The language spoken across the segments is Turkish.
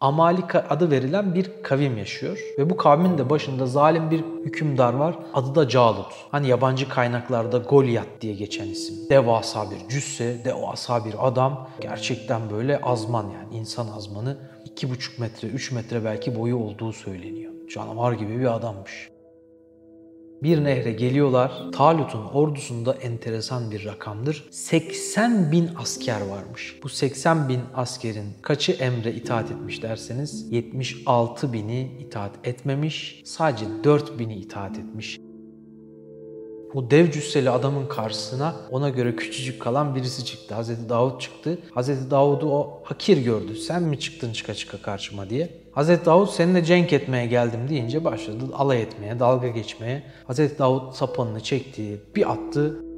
Amalika adı verilen bir kavim yaşıyor. Ve bu kavmin de başında zalim bir hükümdar var. Adı da Calut. Hani yabancı kaynaklarda Goliath diye geçen isim. Devasa bir cüsse, devasa bir adam. Gerçekten böyle azman yani insan azmanı. 2,5 metre, 3 metre belki boyu olduğu söyleniyor. Canavar gibi bir adammış. Bir nehre geliyorlar. Talut'un ordusunda enteresan bir rakamdır. 80 bin asker varmış. Bu 80 bin askerin kaçı emre itaat etmiş derseniz 76 bini itaat etmemiş. Sadece 4 bini itaat etmiş. Bu dev cüsseli adamın karşısına ona göre küçücük kalan birisi çıktı. Hazreti Davud çıktı. Hazreti Davud'u o hakir gördü. Sen mi çıktın çıka çıka karşıma diye. Hazreti Davud seninle cenk etmeye geldim deyince başladı alay etmeye, dalga geçmeye. Hazreti Davud sapanını çekti, bir attı.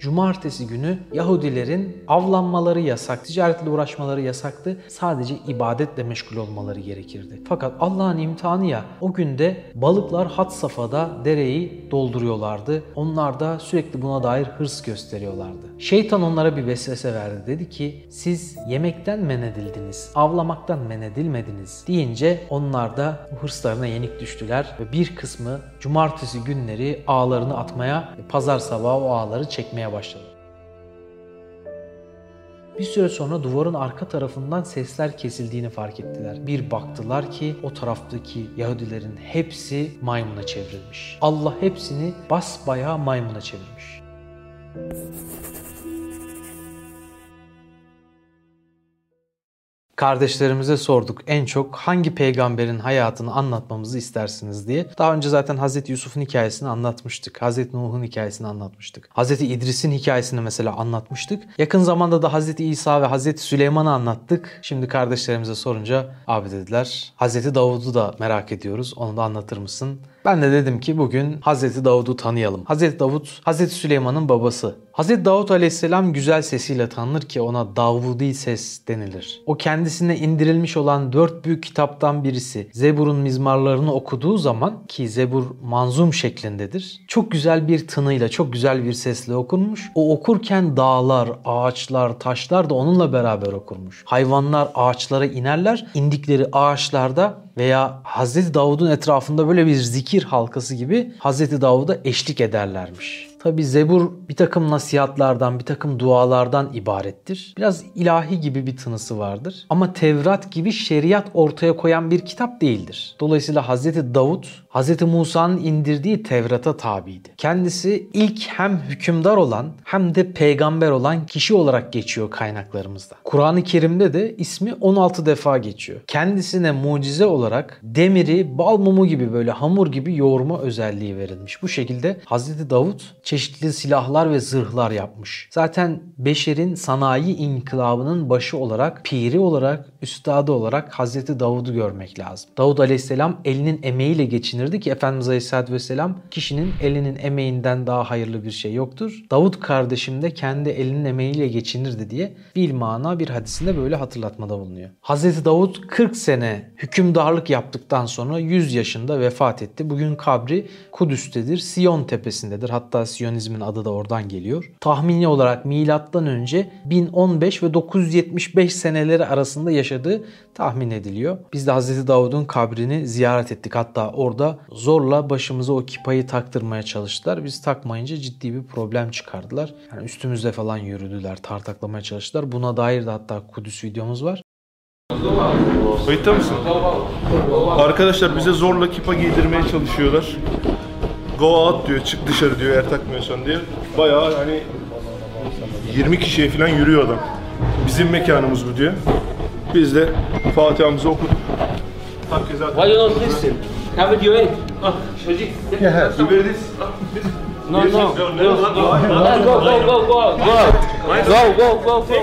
Cumartesi günü Yahudilerin avlanmaları yasak, ticaretle uğraşmaları yasaktı. Sadece ibadetle meşgul olmaları gerekirdi. Fakat Allah'ın imtihanı ya o günde balıklar hat safhada dereyi dolduruyorlardı. Onlar da sürekli buna dair hırs gösteriyorlardı. Şeytan onlara bir vesvese verdi. Dedi ki siz yemekten men edildiniz, avlamaktan men edilmediniz deyince onlar da bu hırslarına yenik düştüler ve bir kısmı cumartesi günleri ağlarını atmaya pazar sabahı o ağları çekmeye başladı. Bir süre sonra duvarın arka tarafından sesler kesildiğini fark ettiler. Bir baktılar ki o taraftaki Yahudilerin hepsi maymuna çevrilmiş. Allah hepsini basbayağı maymuna çevirmiş. Kardeşlerimize sorduk en çok hangi peygamberin hayatını anlatmamızı istersiniz diye. Daha önce zaten Hazreti Yusuf'un hikayesini anlatmıştık. Hazreti Nuh'un hikayesini anlatmıştık. Hazreti İdris'in hikayesini mesela anlatmıştık. Yakın zamanda da Hazreti İsa ve Hazreti Süleyman'ı anlattık. Şimdi kardeşlerimize sorunca abi dediler Hazreti Davud'u da merak ediyoruz. Onu da anlatır mısın? Ben de dedim ki bugün Hazreti Davud'u tanıyalım. Hazreti Davud, Hazreti Süleyman'ın babası. Hazreti Davud aleyhisselam güzel sesiyle tanınır ki ona Davudi ses denilir. O kendisine indirilmiş olan dört büyük kitaptan birisi. Zebur'un mizmarlarını okuduğu zaman ki Zebur manzum şeklindedir. Çok güzel bir tınıyla, çok güzel bir sesle okunmuş. O okurken dağlar, ağaçlar, taşlar da onunla beraber okurmuş. Hayvanlar ağaçlara inerler. indikleri ağaçlarda veya Hazreti Davud'un etrafında böyle bir zikir halkası gibi Hazreti Davud'a eşlik ederlermiş. Tabi Zebur bir takım nasihatlardan, bir takım dualardan ibarettir. Biraz ilahi gibi bir tınısı vardır. Ama Tevrat gibi şeriat ortaya koyan bir kitap değildir. Dolayısıyla Hazreti Davud, Hazreti Musa'nın indirdiği Tevrat'a tabiydi. Kendisi ilk hem hükümdar olan hem de peygamber olan kişi olarak geçiyor kaynaklarımızda. Kur'an-ı Kerim'de de ismi 16 defa geçiyor. Kendisine mucize olarak demiri bal mumu gibi böyle hamur gibi yoğurma özelliği verilmiş. Bu şekilde Hazreti Davud çeşitli silahlar ve zırhlar yapmış. Zaten beşerin sanayi inkılabının başı olarak, piri olarak, üstadı olarak Hazreti Davud'u görmek lazım. Davud Aleyhisselam elinin emeğiyle geçinirdi ki Efendimiz Aleyhisselatü Vesselam kişinin elinin emeğinden daha hayırlı bir şey yoktur. Davud kardeşim de kendi elinin emeğiyle geçinirdi diye bir mana bir hadisinde böyle hatırlatmada bulunuyor. Hazreti Davud 40 sene hükümdarlık yaptıktan sonra 100 yaşında vefat etti. Bugün kabri Kudüs'tedir, Siyon tepesindedir. Hatta Siyonizmin adı da oradan geliyor. Tahmini olarak milattan önce 1015 ve 975 seneleri arasında yaşadığı tahmin ediliyor. Biz de Hazreti Davud'un kabrini ziyaret ettik. Hatta orada zorla başımıza o kipayı taktırmaya çalıştılar. Biz takmayınca ciddi bir problem çıkardılar. Yani üstümüzde falan yürüdüler, tartaklamaya çalıştılar. Buna dair de hatta Kudüs videomuz var. Kayıtta mısın? Arkadaşlar bize zorla kipa giydirmeye çalışıyorlar. Go out diyor, çık dışarı diyor eğer takmıyorsan diye. Bayağı hani 20 kişiye falan yürüyor adam. Bizim mekanımız bu diyor. Biz de Fatiha'mızı okuduk. Takke zaten. Why you not listen? Have it your way. Ah, Shoji. Yeah, we were this. No, no. Go, go, go, go, go, go, go. Go, go, go, go.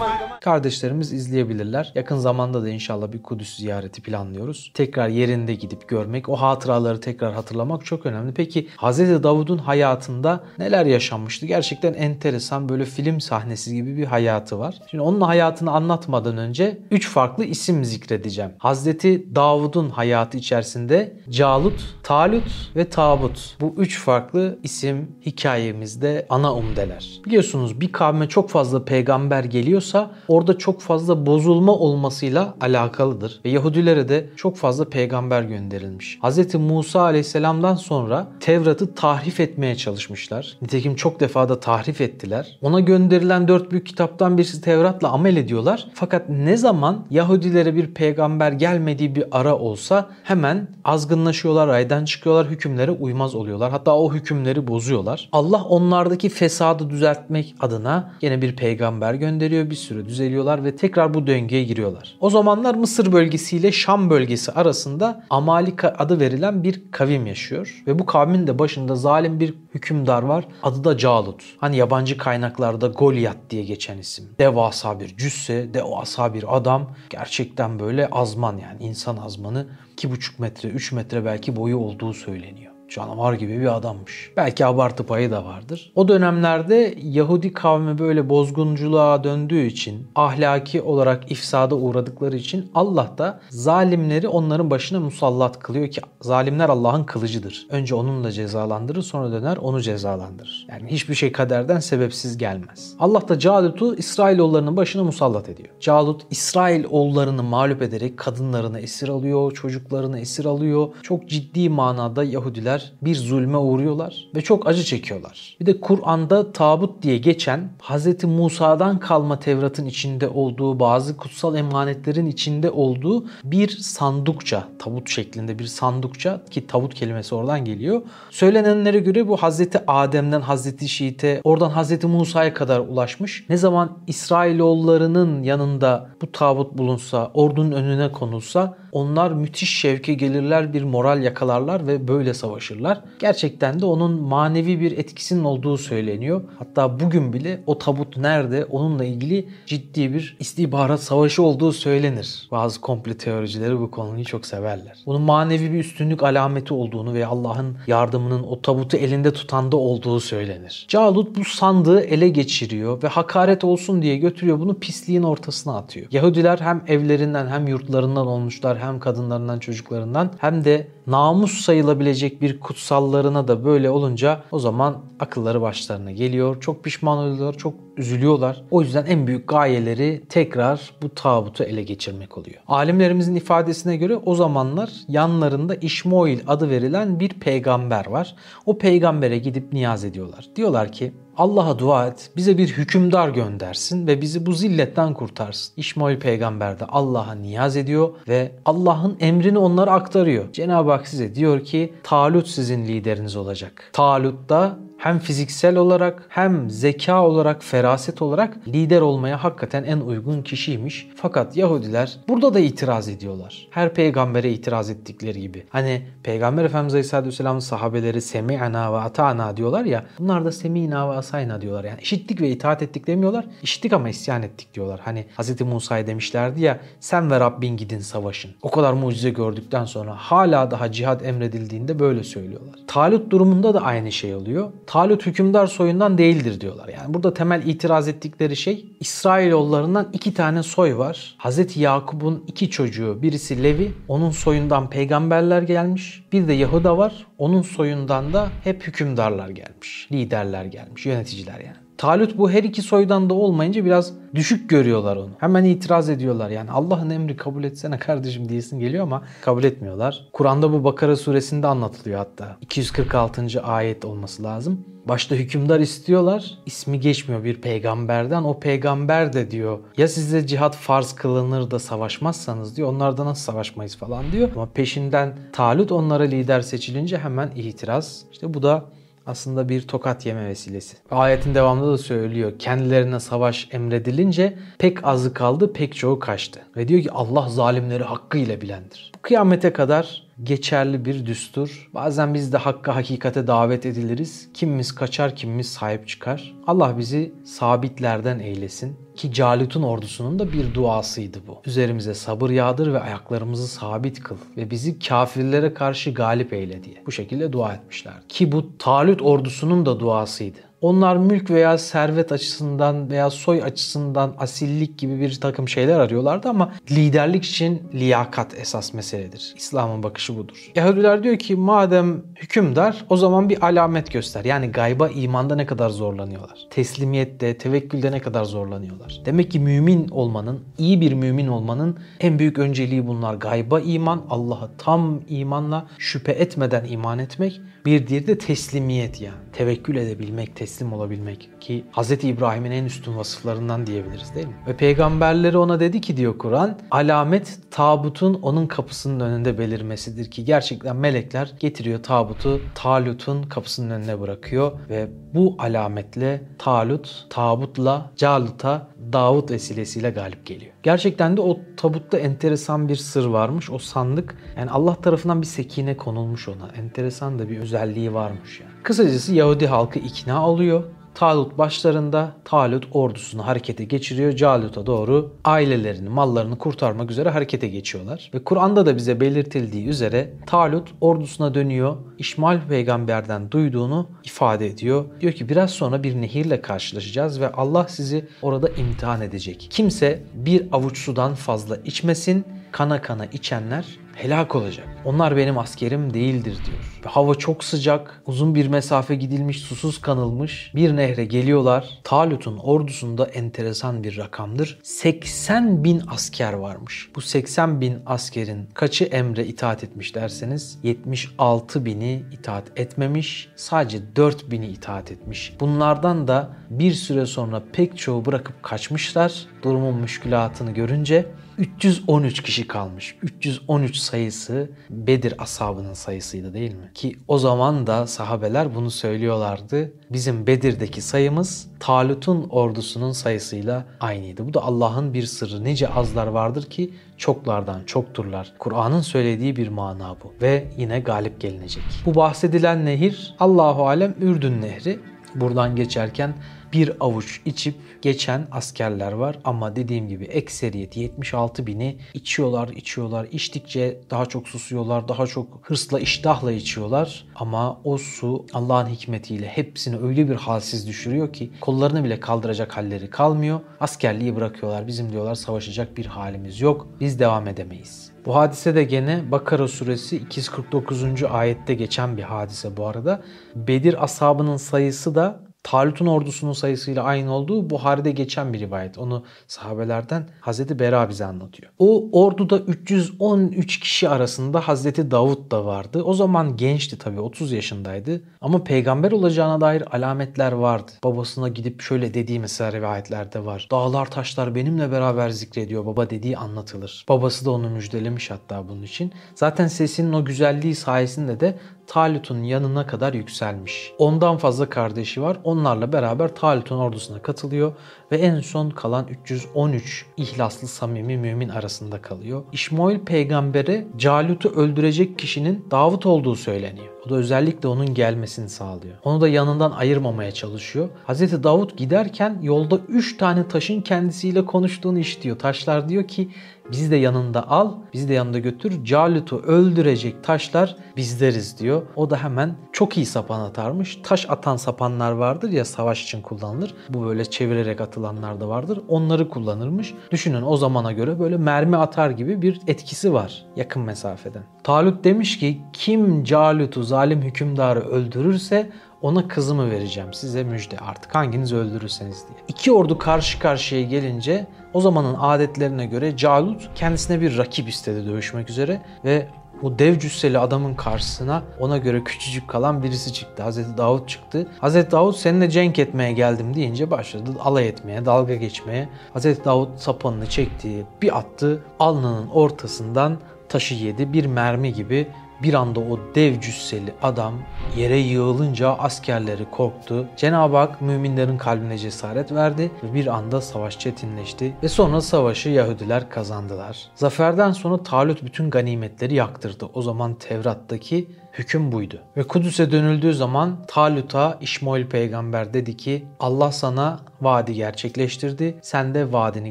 On. Kardeşlerimiz izleyebilirler. Yakın zamanda da inşallah bir Kudüs ziyareti planlıyoruz. Tekrar yerinde gidip görmek, o hatıraları tekrar hatırlamak çok önemli. Peki Hz. Davud'un hayatında neler yaşanmıştı? Gerçekten enteresan böyle film sahnesi gibi bir hayatı var. Şimdi onun hayatını anlatmadan önce 3 farklı isim zikredeceğim. Hazreti Davud'un hayatı içerisinde Calut, Talut ve Tabut. Bu üç farklı isim hikayemizde ana umdeler. Biliyorsunuz bir kavme kavme çok fazla peygamber geliyorsa orada çok fazla bozulma olmasıyla alakalıdır. Ve Yahudilere de çok fazla peygamber gönderilmiş. Hz. Musa aleyhisselamdan sonra Tevrat'ı tahrif etmeye çalışmışlar. Nitekim çok defa da tahrif ettiler. Ona gönderilen dört büyük kitaptan birisi Tevrat'la amel ediyorlar. Fakat ne zaman Yahudilere bir peygamber gelmediği bir ara olsa hemen azgınlaşıyorlar, raydan çıkıyorlar, hükümlere uymaz oluyorlar. Hatta o hükümleri bozuyorlar. Allah onlardaki fesadı düzeltmek adına yine bir peygamber gönderiyor. Bir süre düzeliyorlar ve tekrar bu döngüye giriyorlar. O zamanlar Mısır bölgesiyle Şam bölgesi arasında Amalika adı verilen bir kavim yaşıyor. Ve bu kavmin de başında zalim bir hükümdar var. Adı da Calut. Hani yabancı kaynaklarda Goliat diye geçen isim. Devasa bir cüsse, devasa bir adam. Gerçekten böyle azman yani insan azmanı 2,5 metre, 3 metre belki boyu olduğu söyleniyor canavar gibi bir adammış. Belki abartı payı da vardır. O dönemlerde Yahudi kavmi böyle bozgunculuğa döndüğü için, ahlaki olarak ifsada uğradıkları için Allah da zalimleri onların başına musallat kılıyor ki zalimler Allah'ın kılıcıdır. Önce onunla cezalandırır sonra döner onu cezalandırır. Yani hiçbir şey kaderden sebepsiz gelmez. Allah da Calut'u İsrailoğullarının başına musallat ediyor. Calut İsrailoğullarını mağlup ederek kadınlarını esir alıyor, çocuklarını esir alıyor. Çok ciddi manada Yahudiler bir zulme uğruyorlar ve çok acı çekiyorlar. Bir de Kur'an'da tabut diye geçen Hz. Musa'dan kalma Tevrat'ın içinde olduğu bazı kutsal emanetlerin içinde olduğu bir sandukça, tabut şeklinde bir sandukça ki tabut kelimesi oradan geliyor. Söylenenlere göre bu Hz. Adem'den Hz. Şiit'e oradan Hz. Musa'ya kadar ulaşmış. Ne zaman İsrailoğullarının yanında bu tabut bulunsa, ordunun önüne konulsa onlar müthiş şevke gelirler, bir moral yakalarlar ve böyle savaşırlar. Gerçekten de onun manevi bir etkisinin olduğu söyleniyor. Hatta bugün bile o tabut nerede onunla ilgili ciddi bir istihbarat savaşı olduğu söylenir. Bazı komple teoricileri bu konuyu çok severler. Bunun manevi bir üstünlük alameti olduğunu ve Allah'ın yardımının o tabutu elinde tutanda olduğu söylenir. Calut bu sandığı ele geçiriyor ve hakaret olsun diye götürüyor bunu pisliğin ortasına atıyor. Yahudiler hem evlerinden hem yurtlarından olmuşlar hem kadınlarından çocuklarından hem de namus sayılabilecek bir kutsallarına da böyle olunca o zaman akılları başlarına geliyor. Çok pişman oluyorlar, çok üzülüyorlar. O yüzden en büyük gayeleri tekrar bu tağutu ele geçirmek oluyor. Alimlerimizin ifadesine göre o zamanlar yanlarında İşmoil adı verilen bir peygamber var. O peygambere gidip niyaz ediyorlar. Diyorlar ki Allah'a dua et, bize bir hükümdar göndersin ve bizi bu zilletten kurtarsın. İşmail peygamber de Allah'a niyaz ediyor ve Allah'ın emrini onlara aktarıyor. Cenab-ı Hak size diyor ki Talut sizin lideriniz olacak. Talut da hem fiziksel olarak hem zeka olarak, feraset olarak lider olmaya hakikaten en uygun kişiymiş. Fakat Yahudiler burada da itiraz ediyorlar. Her peygambere itiraz ettikleri gibi. Hani Peygamber Efendimiz Aleyhisselatü sahabeleri semi'ana ve ata'na diyorlar ya. Bunlar da semi'na ve asayna diyorlar. Yani işittik ve itaat ettik demiyorlar. İşittik ama isyan ettik diyorlar. Hani Hz. Musa'ya demişlerdi ya sen ve Rabbin gidin savaşın. O kadar mucize gördükten sonra hala daha cihad emredildiğinde böyle söylüyorlar. Talut durumunda da aynı şey oluyor. Talut hükümdar soyundan değildir diyorlar. Yani burada temel itiraz ettikleri şey İsrailoğullarından iki tane soy var. Hazreti Yakup'un iki çocuğu birisi Levi onun soyundan peygamberler gelmiş. Bir de Yahuda var onun soyundan da hep hükümdarlar gelmiş. Liderler gelmiş yöneticiler yani. Talut bu her iki soydan da olmayınca biraz düşük görüyorlar onu. Hemen itiraz ediyorlar. Yani Allah'ın emri kabul etsene kardeşim diyesin geliyor ama kabul etmiyorlar. Kur'an'da bu Bakara suresinde anlatılıyor hatta. 246. ayet olması lazım. Başta hükümdar istiyorlar. İsmi geçmiyor bir peygamberden. O peygamber de diyor ya size cihat farz kılınır da savaşmazsanız diyor. Onlarda nasıl savaşmayız falan diyor. Ama peşinden Talut onlara lider seçilince hemen itiraz. İşte bu da aslında bir tokat yeme vesilesi. Ayetin devamında da söylüyor. Kendilerine savaş emredilince pek azı kaldı, pek çoğu kaçtı. Ve diyor ki Allah zalimleri hakkıyla bilendir. Kıyamete kadar geçerli bir düstur. Bazen biz de hakka hakikate davet ediliriz. Kimimiz kaçar, kimimiz sahip çıkar. Allah bizi sabitlerden eylesin. Ki Calut'un ordusunun da bir duasıydı bu. Üzerimize sabır yağdır ve ayaklarımızı sabit kıl ve bizi kafirlere karşı galip eyle diye. Bu şekilde dua etmişler. Ki bu Talut ordusunun da duasıydı. Onlar mülk veya servet açısından veya soy açısından asillik gibi bir takım şeyler arıyorlardı ama liderlik için liyakat esas meseledir. İslam'ın bakışı budur. Yahudiler diyor ki madem hükümdar o zaman bir alamet göster. Yani gayba imanda ne kadar zorlanıyorlar. Teslimiyette, tevekkülde ne kadar zorlanıyorlar. Demek ki mümin olmanın, iyi bir mümin olmanın en büyük önceliği bunlar. Gayba iman, Allah'a tam imanla şüphe etmeden iman etmek. Bir diğeri de teslimiyet yani. Tevekkül edebilmek, teslim olabilmek ki Hz. İbrahim'in en üstün vasıflarından diyebiliriz değil mi? Ve peygamberleri ona dedi ki diyor Kur'an, alamet tabutun onun kapısının önünde belirmesidir ki gerçekten melekler getiriyor tabutu Talut'un kapısının önüne bırakıyor ve bu alametle Talut, tabutla Calut'a Davut vesilesiyle galip geliyor. Gerçekten de o tabutta enteresan bir sır varmış. O sandık yani Allah tarafından bir sekine konulmuş ona. Enteresan da bir özelliği varmış yani. Kısacası Yahudi halkı ikna oluyor. Talut başlarında Talut ordusunu harekete geçiriyor. Calut'a doğru ailelerini, mallarını kurtarmak üzere harekete geçiyorlar. Ve Kur'an'da da bize belirtildiği üzere Talut ordusuna dönüyor. İşmal peygamberden duyduğunu ifade ediyor. Diyor ki biraz sonra bir nehirle karşılaşacağız ve Allah sizi orada imtihan edecek. Kimse bir avuç sudan fazla içmesin. Kana kana içenler helak olacak. Onlar benim askerim değildir diyor. Hava çok sıcak, uzun bir mesafe gidilmiş, susuz kanılmış. Bir nehre geliyorlar. Talut'un ordusunda enteresan bir rakamdır. 80 bin asker varmış. Bu 80 bin askerin kaçı emre itaat etmiş derseniz 76 bini itaat etmemiş. Sadece 4 bini itaat etmiş. Bunlardan da bir süre sonra pek çoğu bırakıp kaçmışlar. Durumun müşkülatını görünce 313 kişi kalmış. 313 sayısı Bedir ashabının sayısıydı değil mi? Ki o zaman da sahabeler bunu söylüyorlardı. Bizim Bedir'deki sayımız Talut'un ordusunun sayısıyla aynıydı. Bu da Allah'ın bir sırrı. Nice azlar vardır ki çoklardan çokturlar. Kur'an'ın söylediği bir mana bu. Ve yine galip gelinecek. Bu bahsedilen nehir Allahu Alem Ürdün Nehri. Buradan geçerken bir avuç içip geçen askerler var. Ama dediğim gibi ekseriyet 76 bini içiyorlar içiyorlar. İçtikçe daha çok susuyorlar daha çok hırsla iştahla içiyorlar. Ama o su Allah'ın hikmetiyle hepsini öyle bir halsiz düşürüyor ki kollarını bile kaldıracak halleri kalmıyor. Askerliği bırakıyorlar. Bizim diyorlar savaşacak bir halimiz yok. Biz devam edemeyiz. Bu hadise de gene Bakara suresi 249. ayette geçen bir hadise bu arada. Bedir ashabının sayısı da Talut'un ordusunun sayısıyla aynı olduğu Buhari'de geçen bir rivayet. Onu sahabelerden Hazreti Bera bize anlatıyor. O orduda 313 kişi arasında Hazreti Davut da vardı. O zaman gençti tabii 30 yaşındaydı. Ama peygamber olacağına dair alametler vardı. Babasına gidip şöyle dediği mesela rivayetlerde var. Dağlar taşlar benimle beraber zikrediyor baba dediği anlatılır. Babası da onu müjdelemiş hatta bunun için. Zaten sesinin o güzelliği sayesinde de Talut'un yanına kadar yükselmiş. Ondan fazla kardeşi var. Onlarla beraber Talut'un ordusuna katılıyor ve en son kalan 313 ihlaslı samimi mümin arasında kalıyor. İşmail peygambere Calut'u öldürecek kişinin Davut olduğu söyleniyor. O da özellikle onun gelmesini sağlıyor. Onu da yanından ayırmamaya çalışıyor. Hz. Davut giderken yolda 3 tane taşın kendisiyle konuştuğunu işitiyor. Taşlar diyor ki bizi de yanında al, bizi de yanında götür. Calut'u öldürecek taşlar bizleriz diyor. O da hemen çok iyi sapan atarmış. Taş atan sapanlar vardır ya savaş için kullanılır. Bu böyle çevirerek atılanlar da vardır. Onları kullanırmış. Düşünün o zamana göre böyle mermi atar gibi bir etkisi var yakın mesafeden. Talut demiş ki kim Calut'u zalim hükümdarı öldürürse ona kızımı vereceğim size müjde artık hanginiz öldürürseniz diye. İki ordu karşı karşıya gelince o zamanın adetlerine göre Calut kendisine bir rakip istedi dövüşmek üzere ve bu dev cüsseli adamın karşısına ona göre küçücük kalan birisi çıktı. Hazreti Davut çıktı. Hazreti Davut seninle cenk etmeye geldim deyince başladı alay etmeye, dalga geçmeye. Hazreti Davut sapanını çekti, bir attı. Alnının ortasından taşı yedi. Bir mermi gibi bir anda o dev cüsseli adam yere yığılınca askerleri korktu. Cenab-ı Hak müminlerin kalbine cesaret verdi ve bir anda savaş çetinleşti ve sonra savaşı Yahudiler kazandılar. Zaferden sonra Talut bütün ganimetleri yaktırdı. O zaman Tevrat'taki hüküm buydu. Ve Kudüs'e dönüldüğü zaman Talut'a İşmail peygamber dedi ki Allah sana vaadi gerçekleştirdi. Sen de vaadini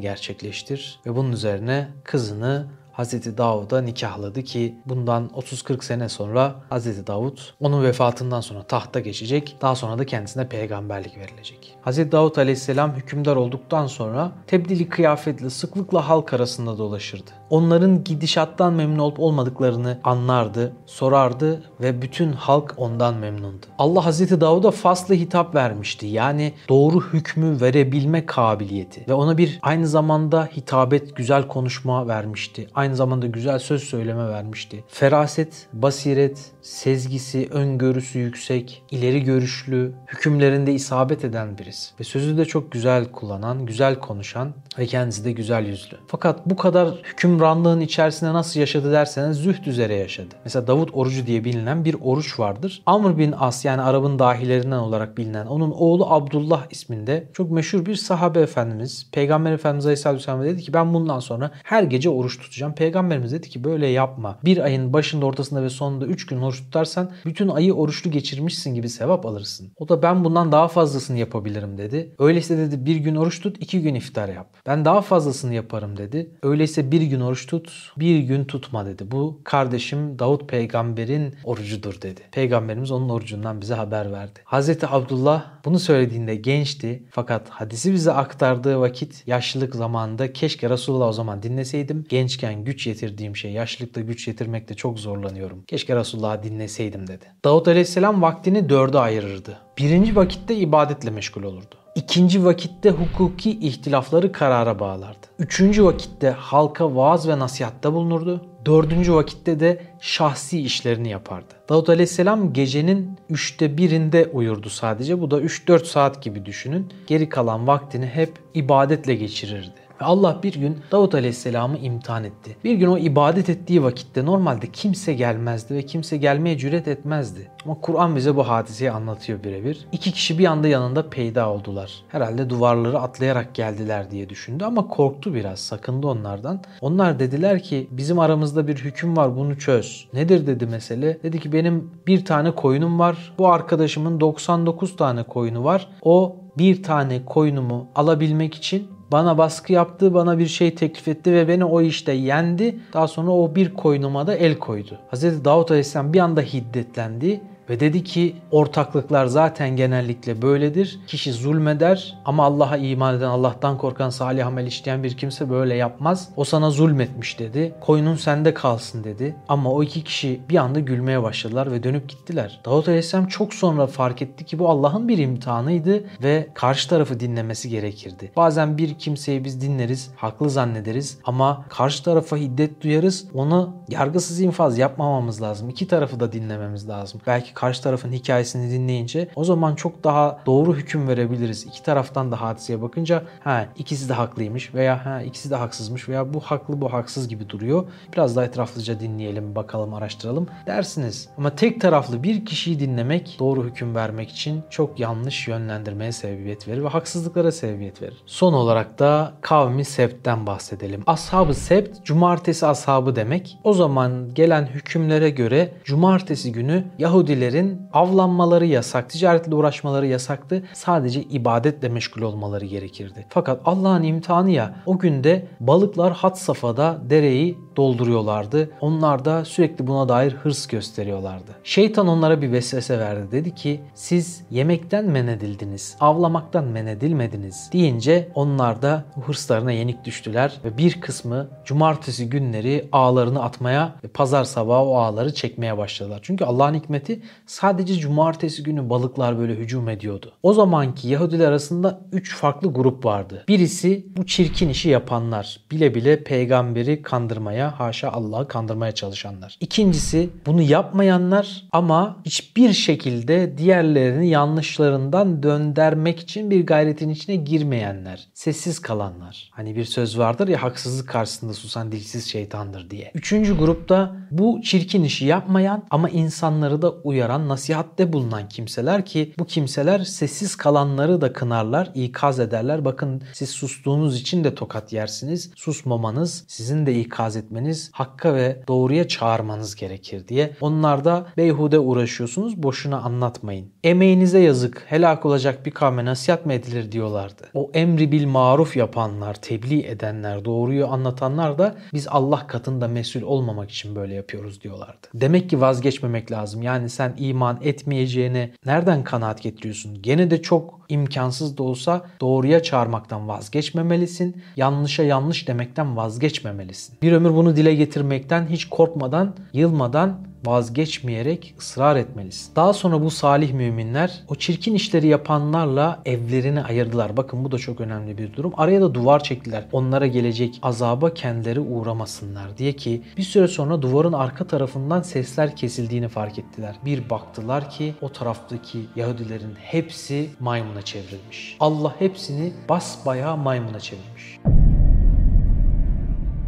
gerçekleştir. Ve bunun üzerine kızını Hazreti Davud'a nikahladı ki bundan 30-40 sene sonra Hazreti Davud onun vefatından sonra tahta geçecek. Daha sonra da kendisine peygamberlik verilecek. Hazreti Davud aleyhisselam hükümdar olduktan sonra tebdili kıyafetle sıklıkla halk arasında dolaşırdı. Onların gidişattan memnun olup olmadıklarını anlardı, sorardı ve bütün halk ondan memnundu. Allah Hazreti Davud'a faslı hitap vermişti. Yani doğru hükmü verebilme kabiliyeti ve ona bir aynı zamanda hitabet, güzel konuşma vermişti. Aynı zamanda güzel söz söyleme vermişti. Feraset, basiret, sezgisi, öngörüsü yüksek, ileri görüşlü, hükümlerinde isabet eden birisi. Ve sözü de çok güzel kullanan, güzel konuşan ve kendisi de güzel yüzlü. Fakat bu kadar hükümranlığın içerisinde nasıl yaşadı derseniz zühd üzere yaşadı. Mesela Davut orucu diye bilinen bir oruç vardır. Amr bin As yani Arap'ın dahilerinden olarak bilinen onun oğlu Abdullah isminde çok meşhur bir sahabe efendimiz Peygamber Efendimiz Aleyhisselatü Vesselam dedi ki ben bundan sonra her gece oruç tutacağım. Peygamberimiz dedi ki böyle yapma. Bir ayın başında ortasında ve sonunda 3 gün oruç tutarsan bütün ayı oruçlu geçirmişsin gibi sevap alırsın. O da ben bundan daha fazlasını yapabilirim dedi. Öyleyse dedi bir gün oruç tut iki gün iftar yap. Ben daha fazlasını yaparım dedi. Öyleyse bir gün oruç tut bir gün tutma dedi. Bu kardeşim Davut peygamberin orucudur dedi. Peygamberimiz onun orucundan bize haber verdi. Hazreti Abdullah bunu söylediğinde gençti fakat hadisi bize aktardığı vakit yaşlılık zamanında keşke Resulullah o zaman dinleseydim. Gençken güç yetirdiğim şey yaşlılıkta güç yetirmekte çok zorlanıyorum. Keşke Resulullah'ı dinleseydim dedi. Davut Aleyhisselam vaktini dörde ayırırdı. Birinci vakitte ibadetle meşgul olurdu. İkinci vakitte hukuki ihtilafları karara bağlardı. Üçüncü vakitte halka vaaz ve nasihatta bulunurdu. Dördüncü vakitte de şahsi işlerini yapardı. Davut Aleyhisselam gecenin üçte birinde uyurdu sadece. Bu da 3-4 saat gibi düşünün. Geri kalan vaktini hep ibadetle geçirirdi. Ve Allah bir gün Davut Aleyhisselam'ı imtihan etti. Bir gün o ibadet ettiği vakitte normalde kimse gelmezdi ve kimse gelmeye cüret etmezdi. Ama Kur'an bize bu hadiseyi anlatıyor birebir. İki kişi bir anda yanında peyda oldular. Herhalde duvarları atlayarak geldiler diye düşündü ama korktu biraz, sakındı onlardan. Onlar dediler ki bizim aramızda bir hüküm var bunu çöz. Nedir dedi mesele? Dedi ki benim bir tane koyunum var. Bu arkadaşımın 99 tane koyunu var. O bir tane koyunumu alabilmek için bana baskı yaptı, bana bir şey teklif etti ve beni o işte yendi. Daha sonra o bir koynuma da el koydu. Hz. Davut Aleyhisselam bir anda hiddetlendi ve dedi ki ortaklıklar zaten genellikle böyledir. Kişi zulmeder ama Allah'a iman eden, Allah'tan korkan, salih amel işleyen bir kimse böyle yapmaz. O sana zulmetmiş dedi. Koyunun sende kalsın dedi. Ama o iki kişi bir anda gülmeye başladılar ve dönüp gittiler. Davut Aleyhisselam çok sonra fark etti ki bu Allah'ın bir imtihanıydı ve karşı tarafı dinlemesi gerekirdi. Bazen bir kimseyi biz dinleriz, haklı zannederiz ama karşı tarafa hiddet duyarız. Onu yargısız infaz yapmamamız lazım. İki tarafı da dinlememiz lazım. Belki karşı tarafın hikayesini dinleyince o zaman çok daha doğru hüküm verebiliriz. İki taraftan da hadiseye bakınca ha ikisi de haklıymış veya ha ikisi de haksızmış veya bu haklı bu haksız gibi duruyor. Biraz daha etraflıca dinleyelim, bakalım, araştıralım dersiniz. Ama tek taraflı bir kişiyi dinlemek doğru hüküm vermek için çok yanlış yönlendirmeye sebebiyet verir ve haksızlıklara sebebiyet verir. Son olarak da kavmi Sebt'ten bahsedelim. Ashab-ı Sebt, cumartesi ashabı demek. O zaman gelen hükümlere göre cumartesi günü Yahudiler Yahudilerin avlanmaları yasak, ticaretle uğraşmaları yasaktı. Sadece ibadetle meşgul olmaları gerekirdi. Fakat Allah'ın imtihanı ya o günde balıklar hat safhada dereyi dolduruyorlardı. Onlar da sürekli buna dair hırs gösteriyorlardı. Şeytan onlara bir vesvese verdi. Dedi ki siz yemekten men edildiniz, avlamaktan men edilmediniz deyince onlar da hırslarına yenik düştüler ve bir kısmı cumartesi günleri ağlarını atmaya ve pazar sabahı o ağları çekmeye başladılar. Çünkü Allah'ın hikmeti sadece cumartesi günü balıklar böyle hücum ediyordu. O zamanki Yahudiler arasında üç farklı grup vardı. Birisi bu çirkin işi yapanlar. Bile bile peygamberi kandırmaya, haşa Allah'ı kandırmaya çalışanlar. İkincisi bunu yapmayanlar ama hiçbir şekilde diğerlerini yanlışlarından döndürmek için bir gayretin içine girmeyenler. Sessiz kalanlar. Hani bir söz vardır ya haksızlık karşısında susan dilsiz şeytandır diye. Üçüncü grupta bu çirkin işi yapmayan ama insanları da uyaran uyaran, nasihatte bulunan kimseler ki bu kimseler sessiz kalanları da kınarlar, ikaz ederler. Bakın siz sustuğunuz için de tokat yersiniz. Susmamanız, sizin de ikaz etmeniz, hakka ve doğruya çağırmanız gerekir diye. Onlar da beyhude uğraşıyorsunuz, boşuna anlatmayın. Emeğinize yazık, helak olacak bir kavme nasihat mı edilir diyorlardı. O emri bil maruf yapanlar, tebliğ edenler, doğruyu anlatanlar da biz Allah katında mesul olmamak için böyle yapıyoruz diyorlardı. Demek ki vazgeçmemek lazım. Yani sen iman etmeyeceğine nereden kanaat getiriyorsun? Gene de çok imkansız da olsa doğruya çağırmaktan vazgeçmemelisin. Yanlışa yanlış demekten vazgeçmemelisin. Bir ömür bunu dile getirmekten hiç korkmadan, yılmadan vazgeçmeyerek ısrar etmelisin. Daha sonra bu salih müminler o çirkin işleri yapanlarla evlerini ayırdılar. Bakın bu da çok önemli bir durum. Araya da duvar çektiler. Onlara gelecek azaba kendileri uğramasınlar diye ki bir süre sonra duvarın arka tarafından sesler kesildiğini fark ettiler. Bir baktılar ki o taraftaki Yahudilerin hepsi maymuna çevrilmiş. Allah hepsini basbayağı maymuna çevirmiş.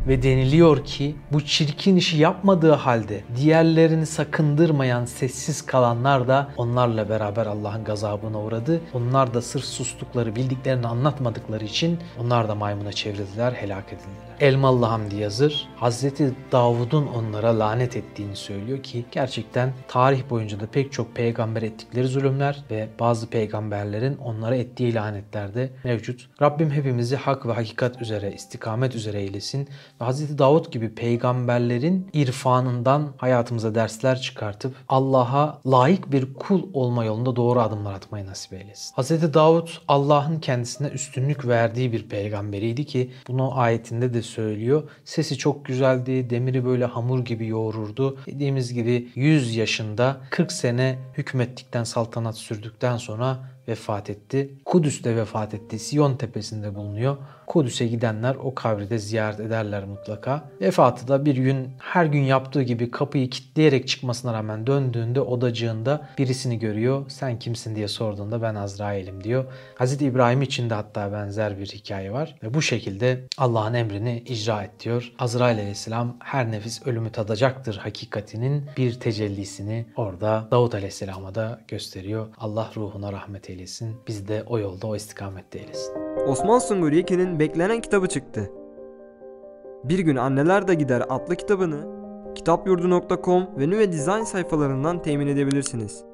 Ve deniliyor ki bu çirkin işi yapmadığı halde diğerlerini sakındırmayan sessiz kalanlar da onlarla beraber Allah'ın gazabına uğradı. Onlar da sırf sustukları, bildiklerini anlatmadıkları için onlar da maymuna çevrildiler, helak edildiler. Elmalı Hamdi Yazır, Hazreti Davud'un onlara lanet ettiğini söylüyor ki gerçekten tarih boyunca da pek çok peygamber ettikleri zulümler ve bazı peygamberlerin onlara ettiği lanetler de mevcut. Rabbim hepimizi hak ve hakikat üzere, istikamet üzere eylesin ve Hz. Davud gibi peygamberlerin irfanından hayatımıza dersler çıkartıp Allah'a layık bir kul olma yolunda doğru adımlar atmayı nasip eylesin. Hz. Davud Allah'ın kendisine üstünlük verdiği bir peygamberiydi ki bunu ayetinde de söylüyor. Sesi çok güzeldi, demiri böyle hamur gibi yoğururdu. Dediğimiz gibi 100 yaşında 40 sene hükmettikten, saltanat sürdükten sonra vefat etti. Kudüs'te vefat etti. Siyon tepesinde bulunuyor. Kudüs'e gidenler o kabri de ziyaret ederler mutlaka. Vefatı da bir gün her gün yaptığı gibi kapıyı kilitleyerek çıkmasına rağmen döndüğünde odacığında birisini görüyor. Sen kimsin diye sorduğunda ben Azrail'im diyor. Hazreti İbrahim için de hatta benzer bir hikaye var. Ve bu şekilde Allah'ın emrini icra et diyor. Azrail aleyhisselam her nefis ölümü tadacaktır hakikatinin bir tecellisini orada Davut aleyhisselama da gösteriyor. Allah ruhuna rahmet eylesin. Biz de o yolda o istikamette eylesin. Osman Sungur Yekin'in beklenen kitabı çıktı. Bir gün Anneler de Gider adlı kitabını kitapyurdu.com ve Nüve Design sayfalarından temin edebilirsiniz.